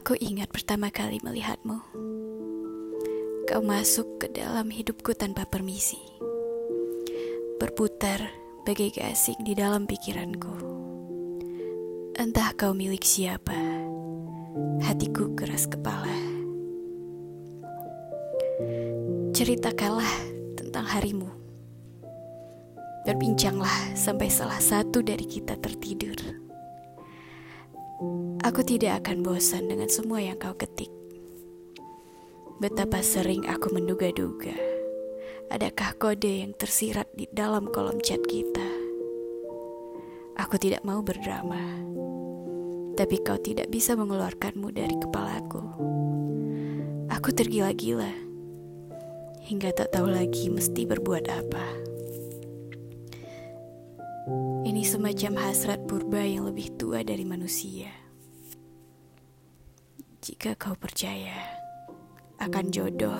Aku ingat pertama kali melihatmu. Kau masuk ke dalam hidupku tanpa permisi. Berputar bagai gasing di dalam pikiranku. Entah kau milik siapa, hatiku keras kepala. Ceritakanlah tentang harimu. Berbincanglah sampai salah satu dari kita tertidur. Aku tidak akan bosan dengan semua yang kau ketik. Betapa sering aku menduga-duga, adakah kode yang tersirat di dalam kolom chat kita. Aku tidak mau berdrama, tapi kau tidak bisa mengeluarkanmu dari kepalaku. Aku tergila-gila, hingga tak tahu lagi mesti berbuat apa. Ini semacam hasrat purba yang lebih tua dari manusia jika kau percaya akan jodoh.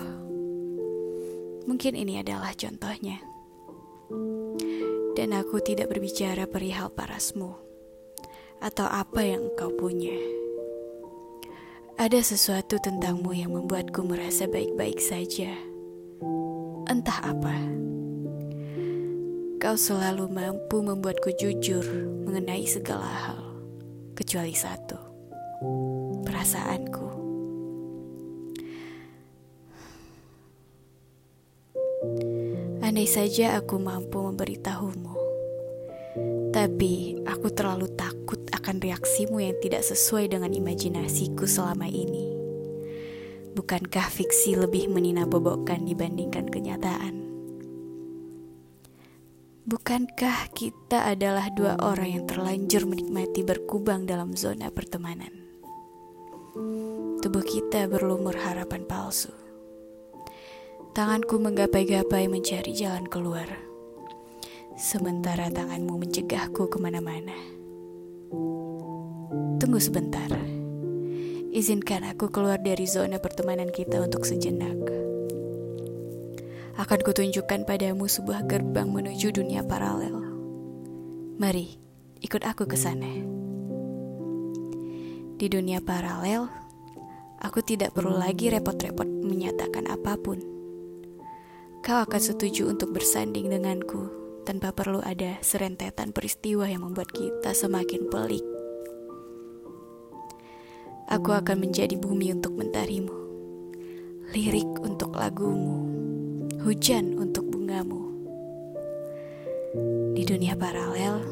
Mungkin ini adalah contohnya. Dan aku tidak berbicara perihal parasmu atau apa yang engkau punya. Ada sesuatu tentangmu yang membuatku merasa baik-baik saja. Entah apa. Kau selalu mampu membuatku jujur mengenai segala hal, kecuali satu perasaanku. Andai saja aku mampu memberitahumu, tapi aku terlalu takut akan reaksimu yang tidak sesuai dengan imajinasiku selama ini. Bukankah fiksi lebih meninabobokan dibandingkan kenyataan? Bukankah kita adalah dua orang yang terlanjur menikmati berkubang dalam zona pertemanan? Tubuh kita berlumur harapan palsu. Tanganku menggapai-gapai mencari jalan keluar. Sementara tanganmu mencegahku ke mana-mana. Tunggu sebentar. Izinkan aku keluar dari zona pertemanan kita untuk sejenak. Akan kutunjukkan padamu sebuah gerbang menuju dunia paralel. Mari, ikut aku ke sana. Di dunia paralel, aku tidak perlu lagi repot-repot menyatakan apa pun kau akan setuju untuk bersanding denganku tanpa perlu ada serentetan peristiwa yang membuat kita semakin pelik. Aku akan menjadi bumi untuk mentarimu, lirik untuk lagumu, hujan untuk bungamu. Di dunia paralel,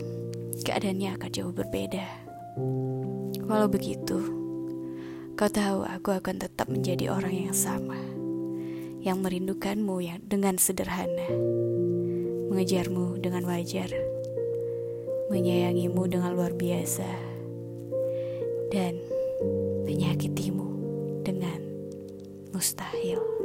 keadaannya akan jauh berbeda. Walau begitu, kau tahu aku akan tetap menjadi orang yang sama yang merindukanmu yang dengan sederhana, mengejarmu dengan wajar, menyayangimu dengan luar biasa, dan menyakitimu dengan mustahil.